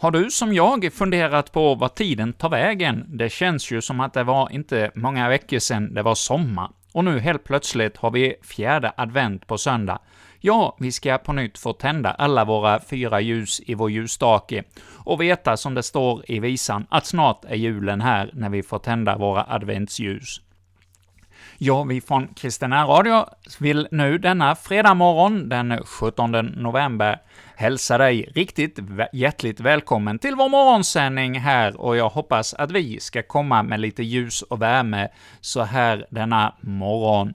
Har du som jag funderat på vad tiden tar vägen? Det känns ju som att det var inte många veckor sedan det var sommar, och nu helt plötsligt har vi fjärde advent på söndag. Ja, vi ska på nytt få tända alla våra fyra ljus i vår ljusstake och veta, som det står i visan, att snart är julen här när vi får tända våra adventsljus. Ja, vi från Kristen Radio vill nu denna fredag morgon, den 17 november, hälsa dig riktigt hjärtligt välkommen till vår morgonsändning här, och jag hoppas att vi ska komma med lite ljus och värme så här denna morgon.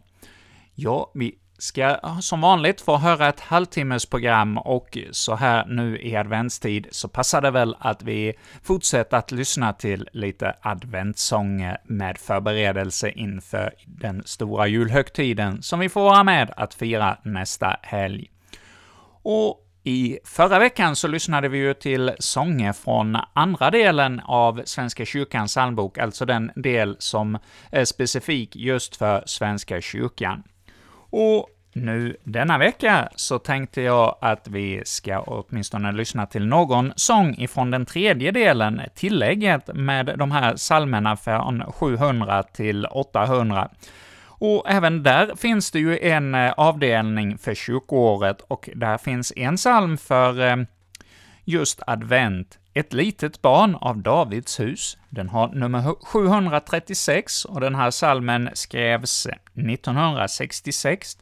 Ja, vi ska som vanligt få höra ett halvtimmesprogram och så här nu i adventstid så passar det väl att vi fortsätter att lyssna till lite adventssånger med förberedelse inför den stora julhögtiden som vi får vara med att fira nästa helg. Och i förra veckan så lyssnade vi ju till sånger från andra delen av Svenska kyrkans psalmbok, alltså den del som är specifik just för Svenska kyrkan. Och nu denna vecka så tänkte jag att vi ska åtminstone lyssna till någon sång ifrån den tredje delen, tillägget med de här psalmerna från 700 till 800. Och även där finns det ju en eh, avdelning för kyrkoåret, och där finns en psalm för eh, just advent, ett litet barn av Davids hus. Den har nummer 736, och den här salmen skrevs 1966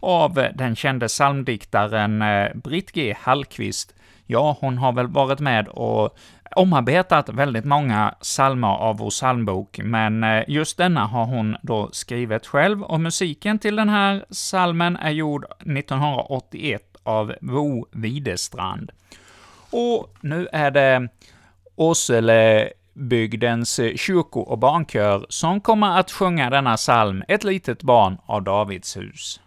av den kände psalmdiktaren eh, Britt G. Hallqvist. Ja, hon har väl varit med och omarbetat väldigt många psalmer av vår psalmbok, men eh, just denna har hon då skrivit själv, och musiken till den här psalmen är gjord 1981 av Bo Widestrand. Och nu är det Åsele bygdens eh, kyrko och barnkör som kommer att sjunga denna psalm, Ett litet barn av Davids hus.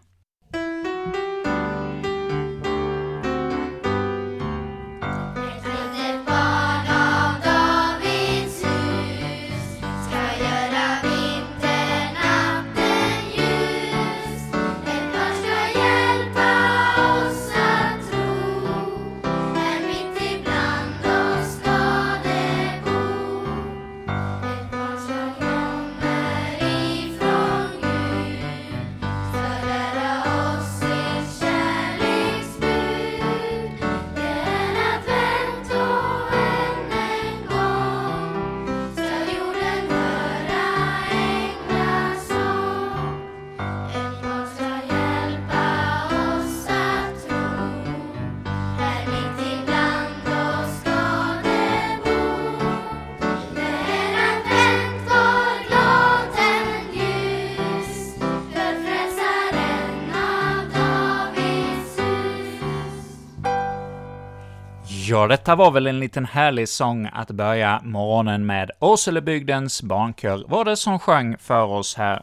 Ja, detta var väl en liten härlig sång att börja morgonen med. Åselebygdens barnkör var det som sjöng för oss här.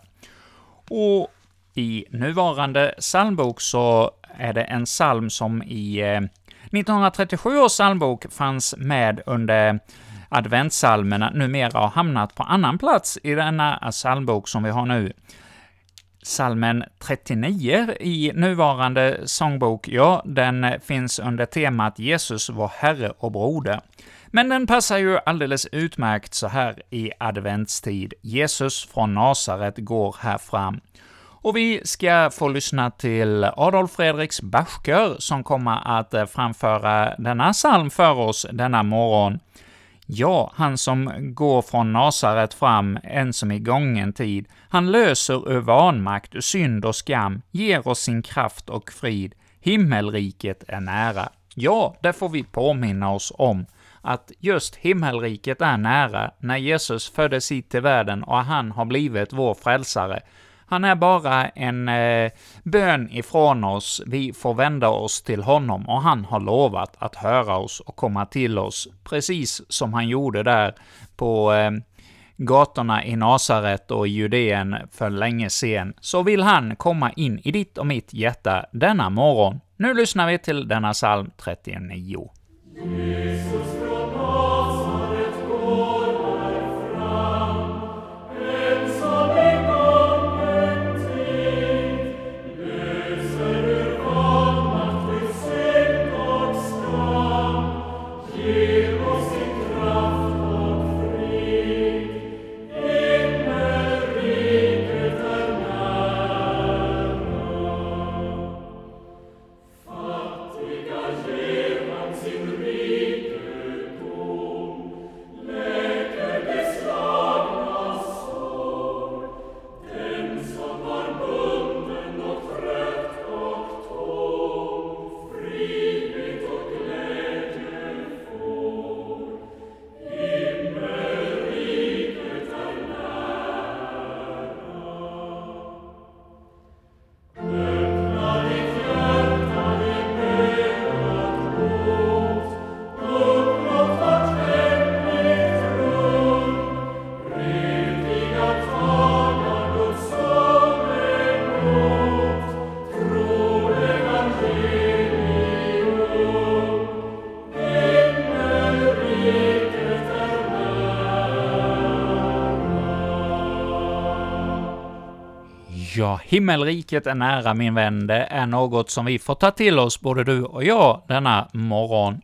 Och i nuvarande psalmbok så är det en psalm som i eh, 1937 års psalmbok fanns med under adventsalmerna numera har hamnat på annan plats i denna psalmbok som vi har nu. Salmen 39 i nuvarande sångbok, ja, den finns under temat Jesus, vår Herre och Broder. Men den passar ju alldeles utmärkt så här i adventstid. Jesus från Nasaret går här fram. Och vi ska få lyssna till Adolf Fredriks Bachkör, som kommer att framföra denna psalm för oss denna morgon. Ja, han som går från Nasaret fram, en som i gången tid, han löser ur vanmakt, ur synd och skam, ger oss sin kraft och frid, himmelriket är nära. Ja, det får vi påminna oss om, att just himmelriket är nära när Jesus föddes hit till världen och han har blivit vår frälsare, han är bara en eh, bön ifrån oss, vi får vända oss till honom, och han har lovat att höra oss och komma till oss, precis som han gjorde där på eh, gatorna i Nasaret och i Judeen för länge sen, så vill han komma in i ditt och mitt hjärta denna morgon. Nu lyssnar vi till denna psalm 39. Jesus. Ja, himmelriket är nära min vän. Det är något som vi får ta till oss, både du och jag, denna morgon.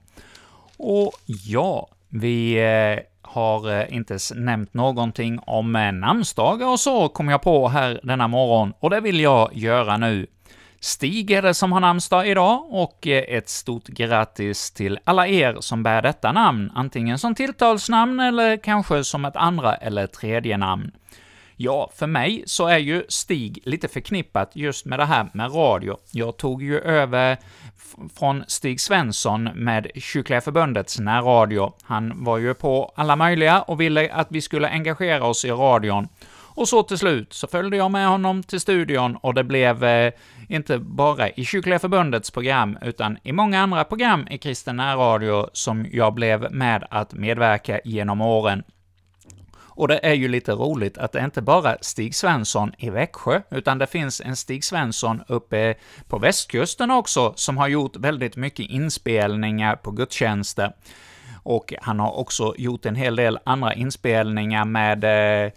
Och ja, vi eh, har eh, inte nämnt någonting om eh, namnsdagar och så, kom jag på här denna morgon, och det vill jag göra nu. Stig är det som har namnsdag idag, och ett stort grattis till alla er som bär detta namn, antingen som tilltalsnamn eller kanske som ett andra eller tredje namn. Ja, för mig så är ju Stig lite förknippat just med det här med radio. Jag tog ju över från Stig Svensson med Kyrkliga Förbundets närradio. Han var ju på alla möjliga och ville att vi skulle engagera oss i radion. Och så till slut så följde jag med honom till studion och det blev eh, inte bara i Kyrkliga Förbundets program, utan i många andra program i kristen närradio som jag blev med att medverka genom åren. Och det är ju lite roligt att det inte bara är Stig Svensson i Växjö, utan det finns en Stig Svensson uppe på västkusten också, som har gjort väldigt mycket inspelningar på gudstjänster. Och han har också gjort en hel del andra inspelningar med eh,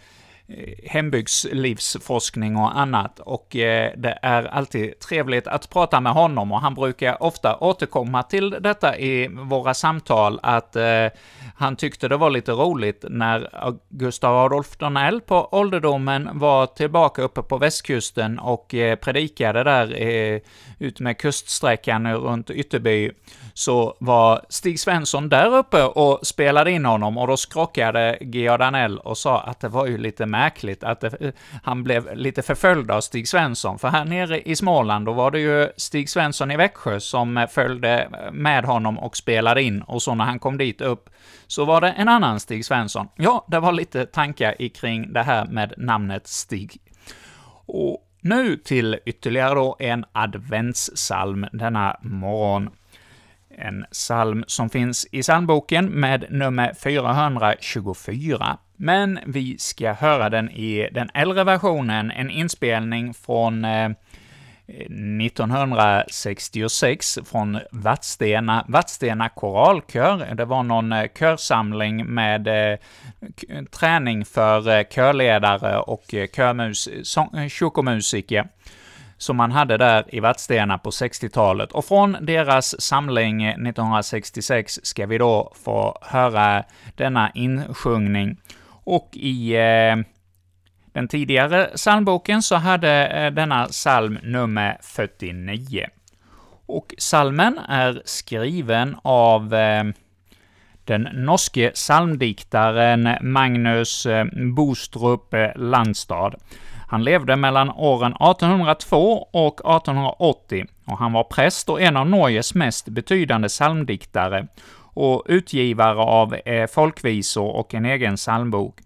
Eh, hembygdslivsforskning och annat, och eh, det är alltid trevligt att prata med honom, och han brukar ofta återkomma till detta i våra samtal, att eh, han tyckte det var lite roligt när Gustav Adolf Dornell på ålderdomen var tillbaka uppe på västkusten och predikade där eh, ut med kuststräckan runt Ytterby, så var Stig Svensson där uppe och spelade in honom, och då skrockade Georg Danell och sa att det var ju lite märkligt att det, han blev lite förföljd av Stig Svensson, för här nere i Småland, då var det ju Stig Svensson i Växjö som följde med honom och spelade in, och så när han kom dit upp så var det en annan Stig Svensson. Ja, det var lite tankar kring det här med namnet Stig. Och nu till ytterligare då en adventssalm denna morgon. En psalm som finns i psalmboken med nummer 424, men vi ska höra den i den äldre versionen, en inspelning från eh, 1966 från Vadstena, Vadstena koralkör. Det var någon eh, körsamling med eh, träning för eh, körledare och eh, körmus, kyrkomusiker som man hade där i Vadstena på 60-talet. Och från deras samling 1966 ska vi då få höra denna insjungning. Och i eh, den tidigare psalmboken så hade eh, denna psalm nummer 49. Och psalmen är skriven av eh, den norske psalmdiktaren Magnus Bostrup Landstad. Han levde mellan åren 1802 och 1880, och han var präst och en av Norges mest betydande psalmdiktare och utgivare av eh, folkvisor och en egen psalmbok.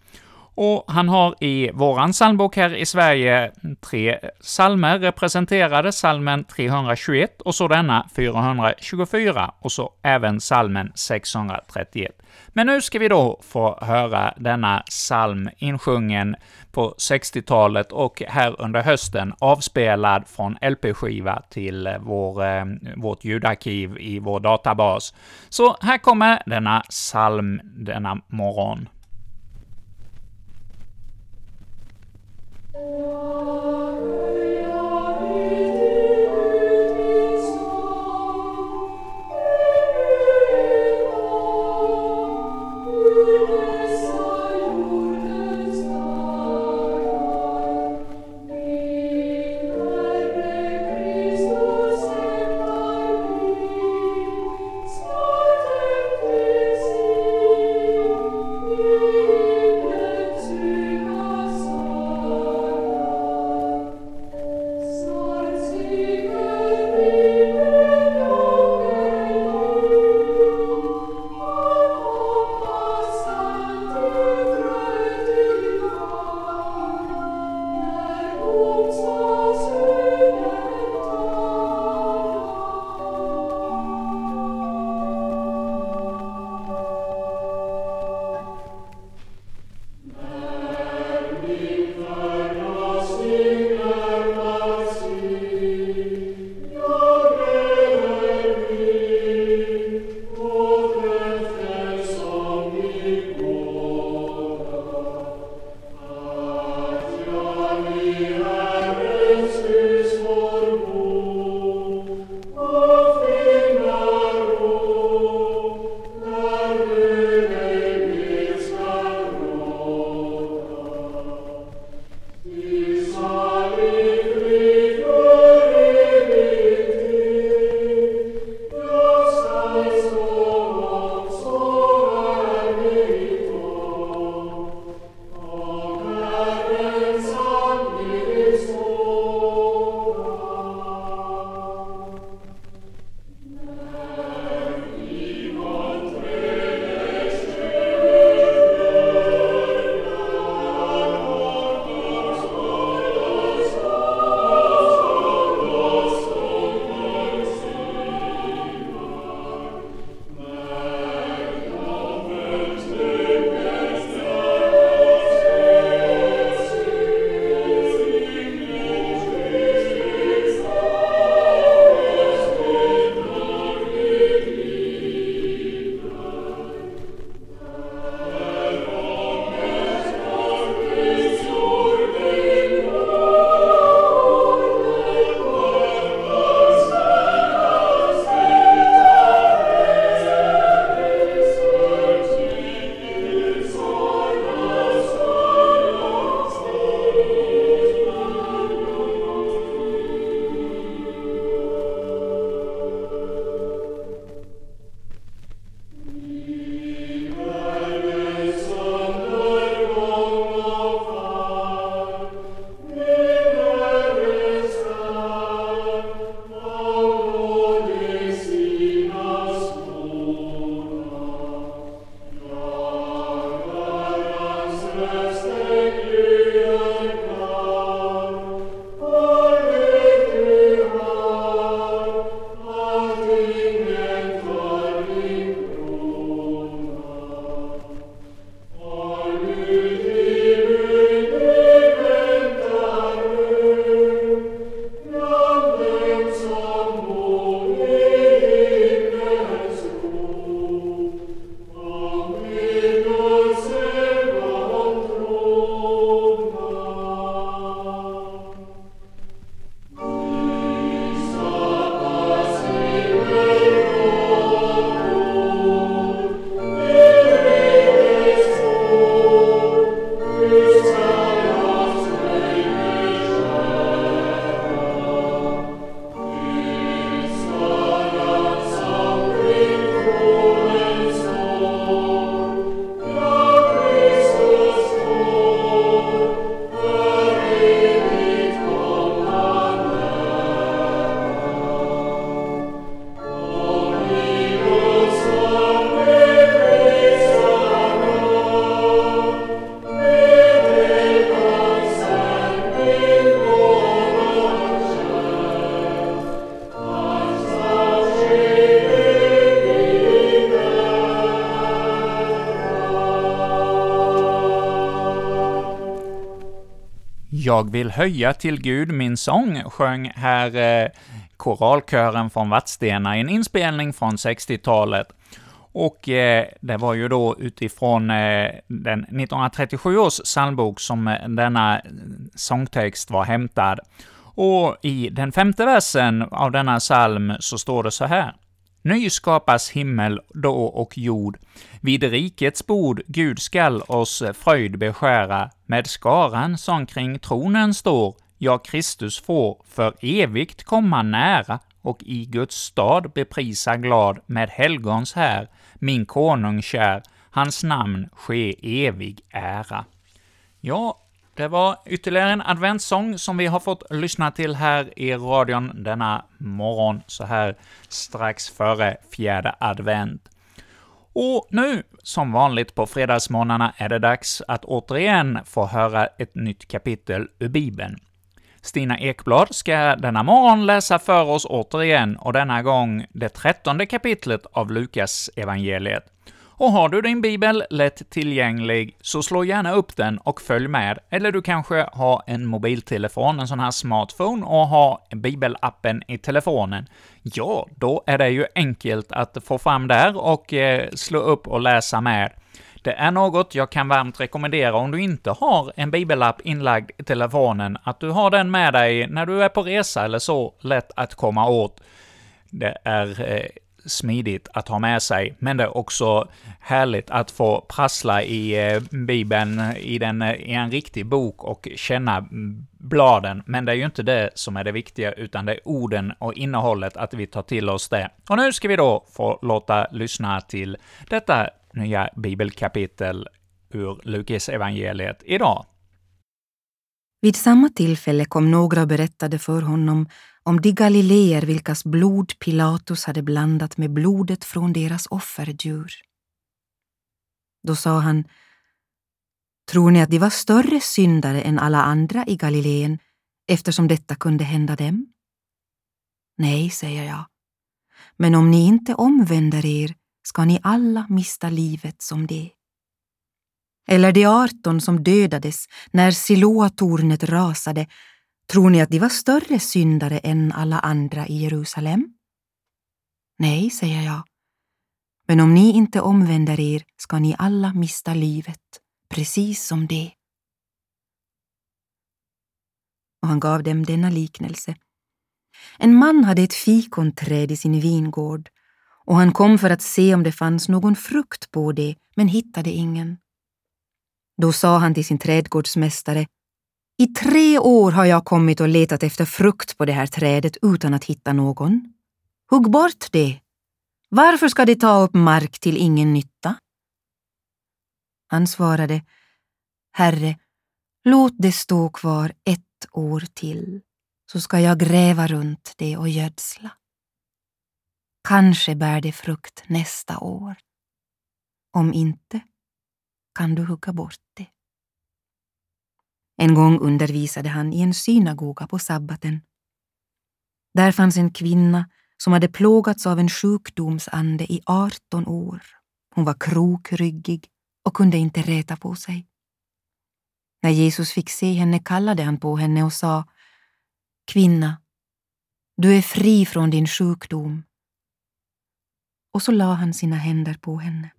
Och han har i våran psalmbok här i Sverige tre psalmer representerade, psalmen 321 och så denna 424 och så även psalmen 631. Men nu ska vi då få höra denna psalm insjungen på 60-talet och här under hösten avspelad från LP-skiva till eh, vår, eh, vårt ljudarkiv i vår databas. Så här kommer denna psalm denna morgon. Oh, yeah. Jag vill höja till Gud min sång, sjöng här eh, koralkören från Vadstena i en inspelning från 60-talet. Och eh, det var ju då utifrån eh, den 1937 års psalmbok som eh, denna eh, sångtext var hämtad. Och i den femte versen av denna psalm så står det så här. Ny skapas himmel då och jord. Vid rikets bord Gud skall oss fröjd beskära, med skaran som kring tronen står, ja, Kristus får för evigt komma nära och i Guds stad beprisa glad med helgons här, min konung kär, hans namn ske evig ära. Ja, det var ytterligare en adventssång som vi har fått lyssna till här i radion denna morgon, så här strax före fjärde advent. Och nu, som vanligt på fredagsmorgnarna, är det dags att återigen få höra ett nytt kapitel ur Bibeln. Stina Ekblad ska denna morgon läsa för oss återigen, och denna gång det trettonde kapitlet av Lukas evangeliet. Och har du din bibel lätt tillgänglig, så slå gärna upp den och följ med. Eller du kanske har en mobiltelefon, en sån här smartphone, och har bibelappen i telefonen. Ja, då är det ju enkelt att få fram där och eh, slå upp och läsa med. Det är något jag kan varmt rekommendera om du inte har en bibelapp inlagd i telefonen, att du har den med dig när du är på resa eller så, lätt att komma åt. Det är eh, smidigt att ha med sig, men det är också härligt att få prassla i eh, Bibeln i, den, eh, i en riktig bok och känna bladen. Men det är ju inte det som är det viktiga, utan det är orden och innehållet, att vi tar till oss det. Och nu ska vi då få låta lyssna till detta nya bibelkapitel ur Lukas evangeliet idag. Vid samma tillfälle kom några och berättade för honom om de galileer vilkas blod Pilatus hade blandat med blodet från deras offerdjur. Då sa han, tror ni att de var större syndare än alla andra i Galileen eftersom detta kunde hända dem? Nej, säger jag. Men om ni inte omvänder er ska ni alla mista livet som det. Eller de arton som dödades när Siloatornet rasade Tror ni att de var större syndare än alla andra i Jerusalem? Nej, säger jag. Men om ni inte omvänder er ska ni alla mista livet, precis som det. Och han gav dem denna liknelse. En man hade ett fikonträd i sin vingård och han kom för att se om det fanns någon frukt på det, men hittade ingen. Då sa han till sin trädgårdsmästare i tre år har jag kommit och letat efter frukt på det här trädet utan att hitta någon. Hugg bort det. Varför ska det ta upp mark till ingen nytta? Han svarade, Herre, låt det stå kvar ett år till, så ska jag gräva runt det och gödsla. Kanske bär det frukt nästa år. Om inte kan du hugga bort det. En gång undervisade han i en synagoga på sabbaten. Där fanns en kvinna som hade plågats av en sjukdomsande i 18 år. Hon var krokryggig och kunde inte räta på sig. När Jesus fick se henne kallade han på henne och sa Kvinna, du är fri från din sjukdom. Och så la han sina händer på henne.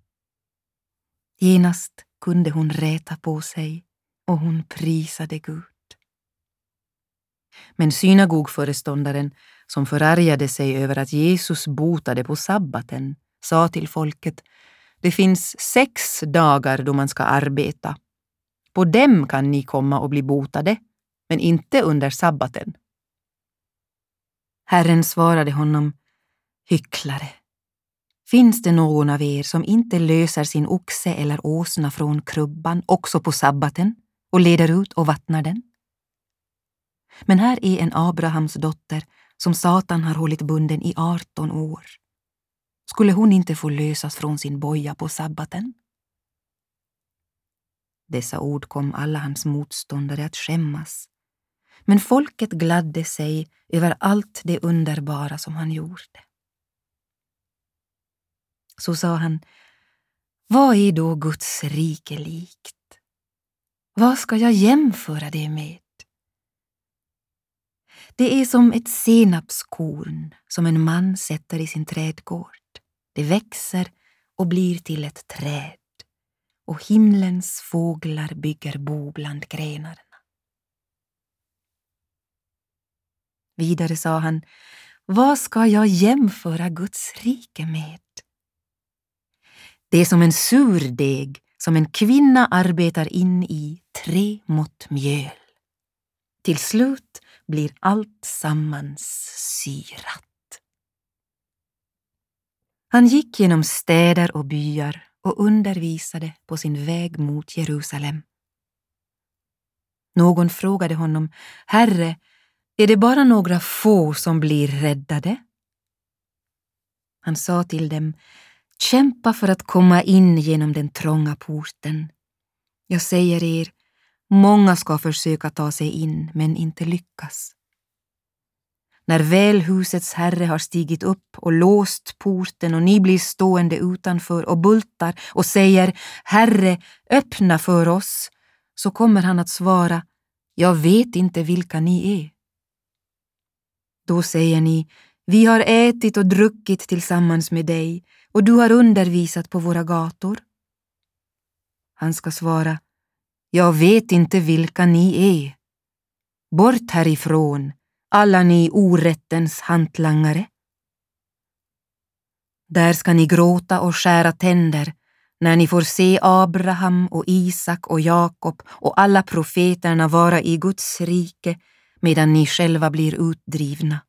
Genast kunde hon räta på sig och hon prisade Gud. Men synagogföreståndaren, som förargade sig över att Jesus botade på sabbaten, sa till folket det finns sex dagar då man ska arbeta. På dem kan ni komma och bli botade, men inte under sabbaten. Herren svarade honom, hycklare. Finns det någon av er som inte löser sin oxe eller åsna från krubban också på sabbaten? och leder ut och vattnar den. Men här är en Abrahams dotter som Satan har hållit bunden i 18 år. Skulle hon inte få lösas från sin boja på sabbaten? Dessa ord kom alla hans motståndare att skämmas. Men folket gladde sig över allt det underbara som han gjorde. Så sa han, vad är då Guds rike likt? Vad ska jag jämföra det med? Det är som ett senapskorn som en man sätter i sin trädgård. Det växer och blir till ett träd och himlens fåglar bygger bo bland grenarna. Vidare sa han, vad ska jag jämföra Guds rike med? Det är som en surdeg som en kvinna arbetar in i tre mått mjöl. Till slut blir allt sammans syrat. Han gick genom städer och byar och undervisade på sin väg mot Jerusalem. Någon frågade honom, Herre, är det bara några få som blir räddade? Han sa till dem, kämpa för att komma in genom den trånga porten. Jag säger er, många ska försöka ta sig in men inte lyckas. När väl husets herre har stigit upp och låst porten och ni blir stående utanför och bultar och säger Herre, öppna för oss, så kommer han att svara Jag vet inte vilka ni är. Då säger ni vi har ätit och druckit tillsammans med dig och du har undervisat på våra gator. Han ska svara Jag vet inte vilka ni är. Bort härifrån, alla ni orättens hantlangare. Där ska ni gråta och skära tänder när ni får se Abraham och Isak och Jakob och alla profeterna vara i Guds rike medan ni själva blir utdrivna.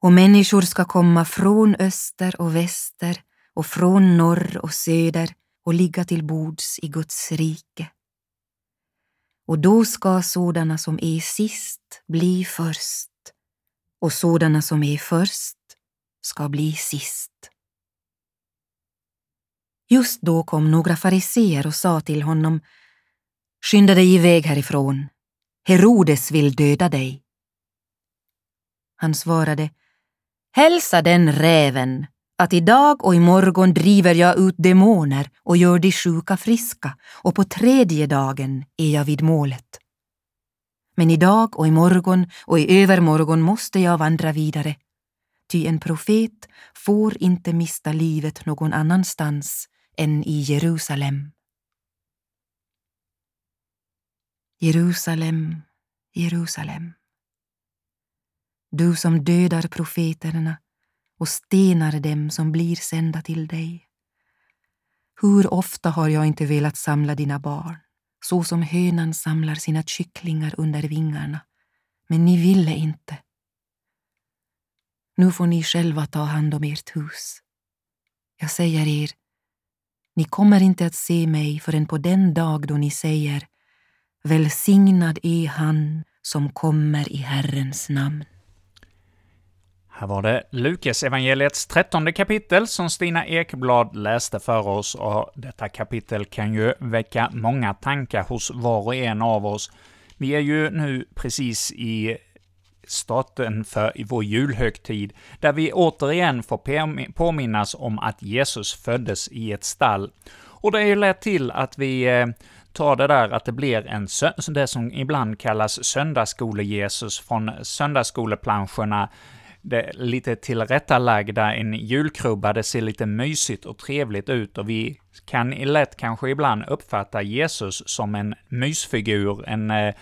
Och människor ska komma från öster och väster och från norr och söder och ligga till bords i Guds rike och då ska sådana som är sist bli först och sådana som är först ska bli sist. Just då kom några fariseer och sa till honom Skynda dig iväg härifrån. Herodes vill döda dig. Han svarade Hälsa den räven att idag och imorgon driver jag ut demoner och gör de sjuka friska och på tredje dagen är jag vid målet. Men idag och imorgon och i övermorgon måste jag vandra vidare. Ty en profet får inte mista livet någon annanstans än i Jerusalem. Jerusalem, Jerusalem. Du som dödar profeterna och stenar dem som blir sända till dig. Hur ofta har jag inte velat samla dina barn, så som hönan samlar sina kycklingar under vingarna, men ni ville inte. Nu får ni själva ta hand om ert hus. Jag säger er, ni kommer inte att se mig förrän på den dag då ni säger Välsignad är han som kommer i Herrens namn. Här var det Lukas evangeliets trettonde kapitel som Stina Ekblad läste för oss, och detta kapitel kan ju väcka många tankar hos var och en av oss. Vi är ju nu precis i starten för vår julhögtid, där vi återigen får påminnas om att Jesus föddes i ett stall. Och det är ju lätt till att vi eh, tar det där att det blir en det som ibland kallas söndagsskole-Jesus från söndagsskoleplanscherna, det lite tillrättalagda, en julkrubba, det ser lite mysigt och trevligt ut och vi kan lätt kanske ibland uppfatta Jesus som en mysfigur, en eh,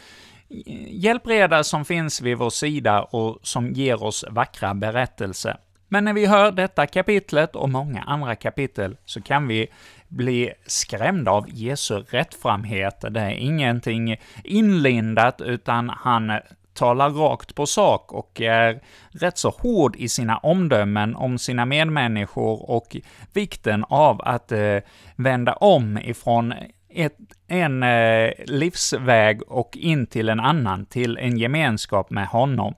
hjälpreda som finns vid vår sida och som ger oss vackra berättelser. Men när vi hör detta kapitlet och många andra kapitel så kan vi bli skrämda av Jesu rättframhet. Det är ingenting inlindat, utan han talar rakt på sak och är rätt så hård i sina omdömen om sina medmänniskor och vikten av att eh, vända om ifrån ett, en eh, livsväg och in till en annan, till en gemenskap med honom.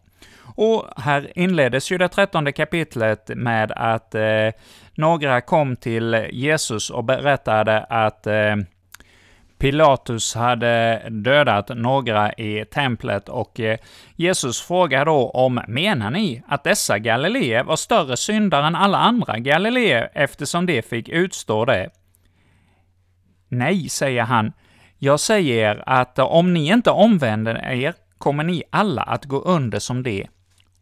Och här inleddes ju det trettonde kapitlet med att eh, några kom till Jesus och berättade att eh, Pilatus hade dödat några i templet och eh, Jesus frågar då om menar ni att dessa galileer var större syndare än alla andra galileer eftersom de fick utstå det? Nej, säger han. Jag säger att om ni inte omvänder er kommer ni alla att gå under som det.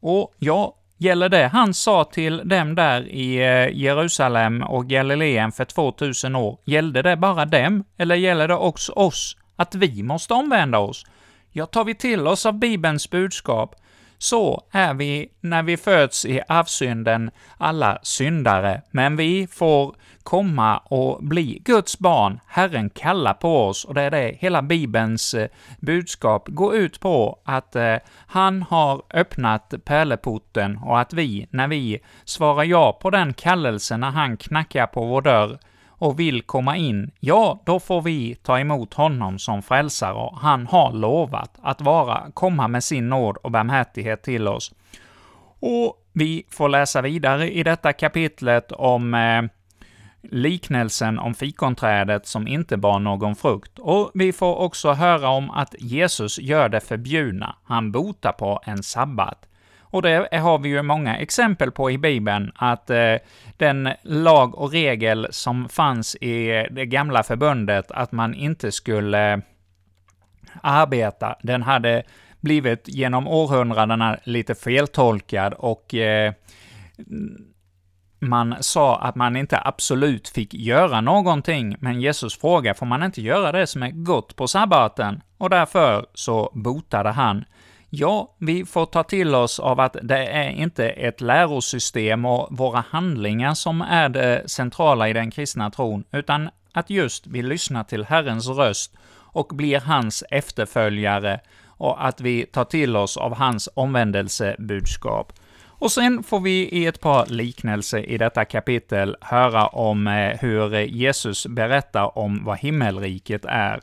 Och ja, gäller det han sa till dem där i eh, Jerusalem och Galileen för 2000 år, gällde det bara dem, eller gäller det också oss, att vi måste omvända oss? Ja, tar vi till oss av Bibelns budskap, så är vi, när vi föds i arvsynden, alla syndare, men vi får komma och bli Guds barn. Herren kallar på oss, och det är det hela Bibelns eh, budskap går ut på, att eh, han har öppnat pärleporten och att vi, när vi svarar ja på den kallelsen när han knackar på vår dörr, och vill komma in, ja, då får vi ta emot honom som frälsare, och han har lovat att vara, komma med sin nåd och barmhärtighet till oss. Och vi får läsa vidare i detta kapitlet om eh, liknelsen om fikonträdet som inte bar någon frukt, och vi får också höra om att Jesus gör det förbjudna, han botar på en sabbat. Och det har vi ju många exempel på i Bibeln, att eh, den lag och regel som fanns i det gamla förbundet, att man inte skulle arbeta, den hade blivit genom århundradena lite feltolkad och eh, man sa att man inte absolut fick göra någonting, men Jesus frågade, får man inte göra det som är gott på sabbaten? Och därför så botade han. Ja, vi får ta till oss av att det är inte ett lärosystem och våra handlingar som är det centrala i den kristna tron, utan att just vi lyssnar till Herrens röst och blir hans efterföljare och att vi tar till oss av hans omvändelsebudskap. Och sen får vi i ett par liknelser i detta kapitel höra om eh, hur Jesus berättar om vad himmelriket är.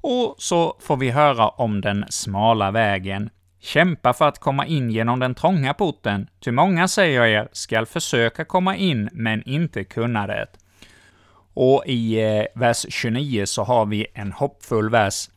Och så får vi höra om den smala vägen. Kämpa för att komma in genom den trånga porten, ty många, säger jag er, skall försöka komma in, men inte kunna det. Och i eh, vers 29 så har vi en hoppfull vers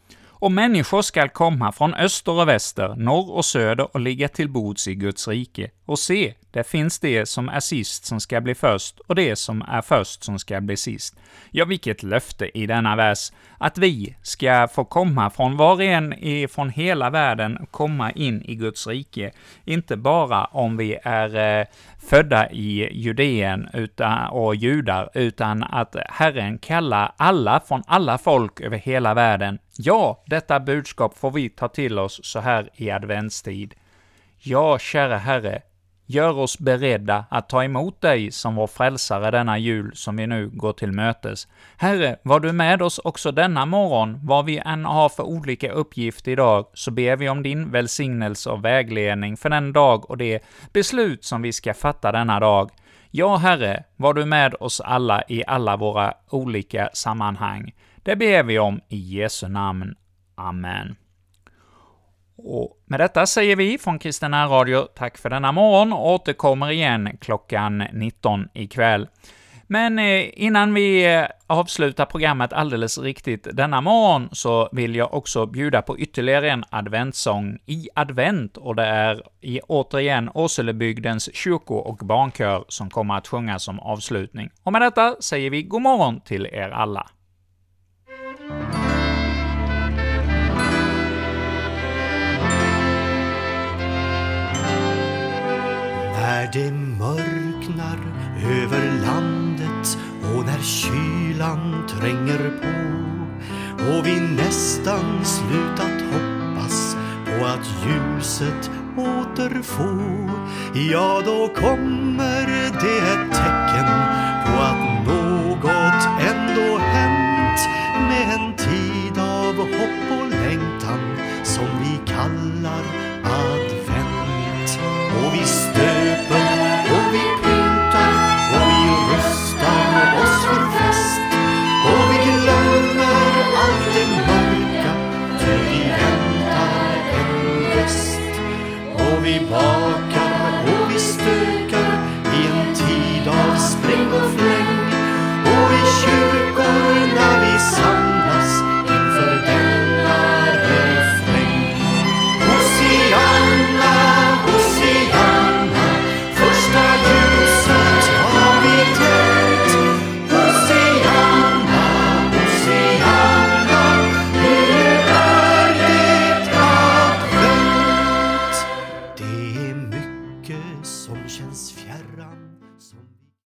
och människor skall komma från öster och väster, norr och söder och ligga till bords i Guds rike. Och se, det finns det som är sist som ska bli först, och det som är först som ska bli sist. Ja, vilket löfte i denna vers, att vi ska få komma från var och en från hela världen, komma in i Guds rike. Inte bara om vi är eh, födda i Judeen utan, och judar, utan att Herren kallar alla från alla folk över hela världen. Ja, detta budskap får vi ta till oss så här i adventstid. Ja, kära Herre, gör oss beredda att ta emot dig som vår frälsare denna jul som vi nu går till mötes. Herre, var du med oss också denna morgon, vad vi än har för olika uppgift idag, så ber vi om din välsignelse och vägledning för den dag och det beslut som vi ska fatta denna dag. Ja, Herre, var du med oss alla i alla våra olika sammanhang. Det ber vi om i Jesu namn. Amen. Och med detta säger vi från Kristina Radio tack för denna morgon och återkommer igen klockan 19 ikväll. Men eh, innan vi eh, avslutar programmet alldeles riktigt denna morgon, så vill jag också bjuda på ytterligare en adventssång i advent, och det är i, återigen Åselebygdens kyrko- och barnkör som kommer att sjunga som avslutning. Och med detta säger vi god morgon till er alla. När det mörknar över landet och när kylan tränger på och vi nästan slutat hoppas på att ljuset återfå ja, då kommer det ett tecken på att något ändå hänt med en tid av hopp och längtan som vi kallar advent